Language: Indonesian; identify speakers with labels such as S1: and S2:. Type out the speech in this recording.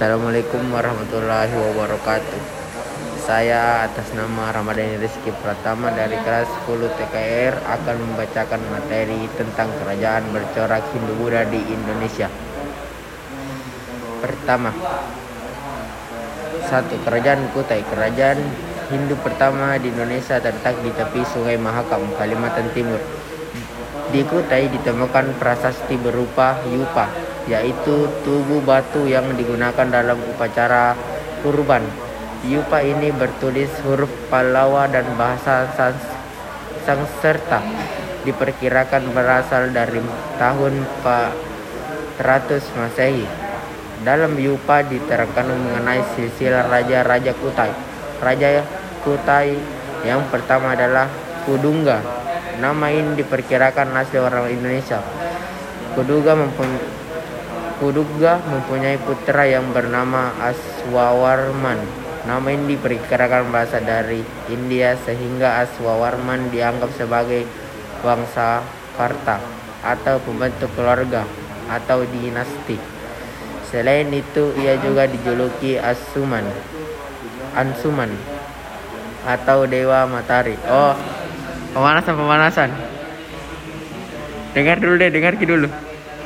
S1: Assalamualaikum warahmatullahi wabarakatuh. Saya atas nama Ramadhani Rizky Pratama dari kelas 10 TKR akan membacakan materi tentang kerajaan bercorak Hindu Buddha di Indonesia. Pertama, satu kerajaan Kutai. Kerajaan Hindu pertama di Indonesia terletak di tepi Sungai Mahakam, Kalimantan Timur. Di Kutai ditemukan prasasti berupa yupa, yaitu tubuh batu yang digunakan dalam upacara kurban. Yupa ini bertulis huruf Pallawa dan bahasa Sanskerta. Diperkirakan berasal dari tahun 400 Masehi. Dalam Yupa diterangkan mengenai silsilah raja-raja Kutai. Raja Kutai yang pertama adalah Kudungga. Nama ini diperkirakan asli orang Indonesia. Kuduga mempunyai Kuduga mempunyai putra yang bernama Aswawarman. Nama ini diperkirakan berasal dari India sehingga Aswawarman dianggap sebagai bangsa Karta atau pembentuk keluarga atau dinasti. Selain itu ia juga dijuluki Asuman, Ansuman atau Dewa Matahari. Oh, pemanasan pemanasan. Dengar dulu deh, dengar dulu.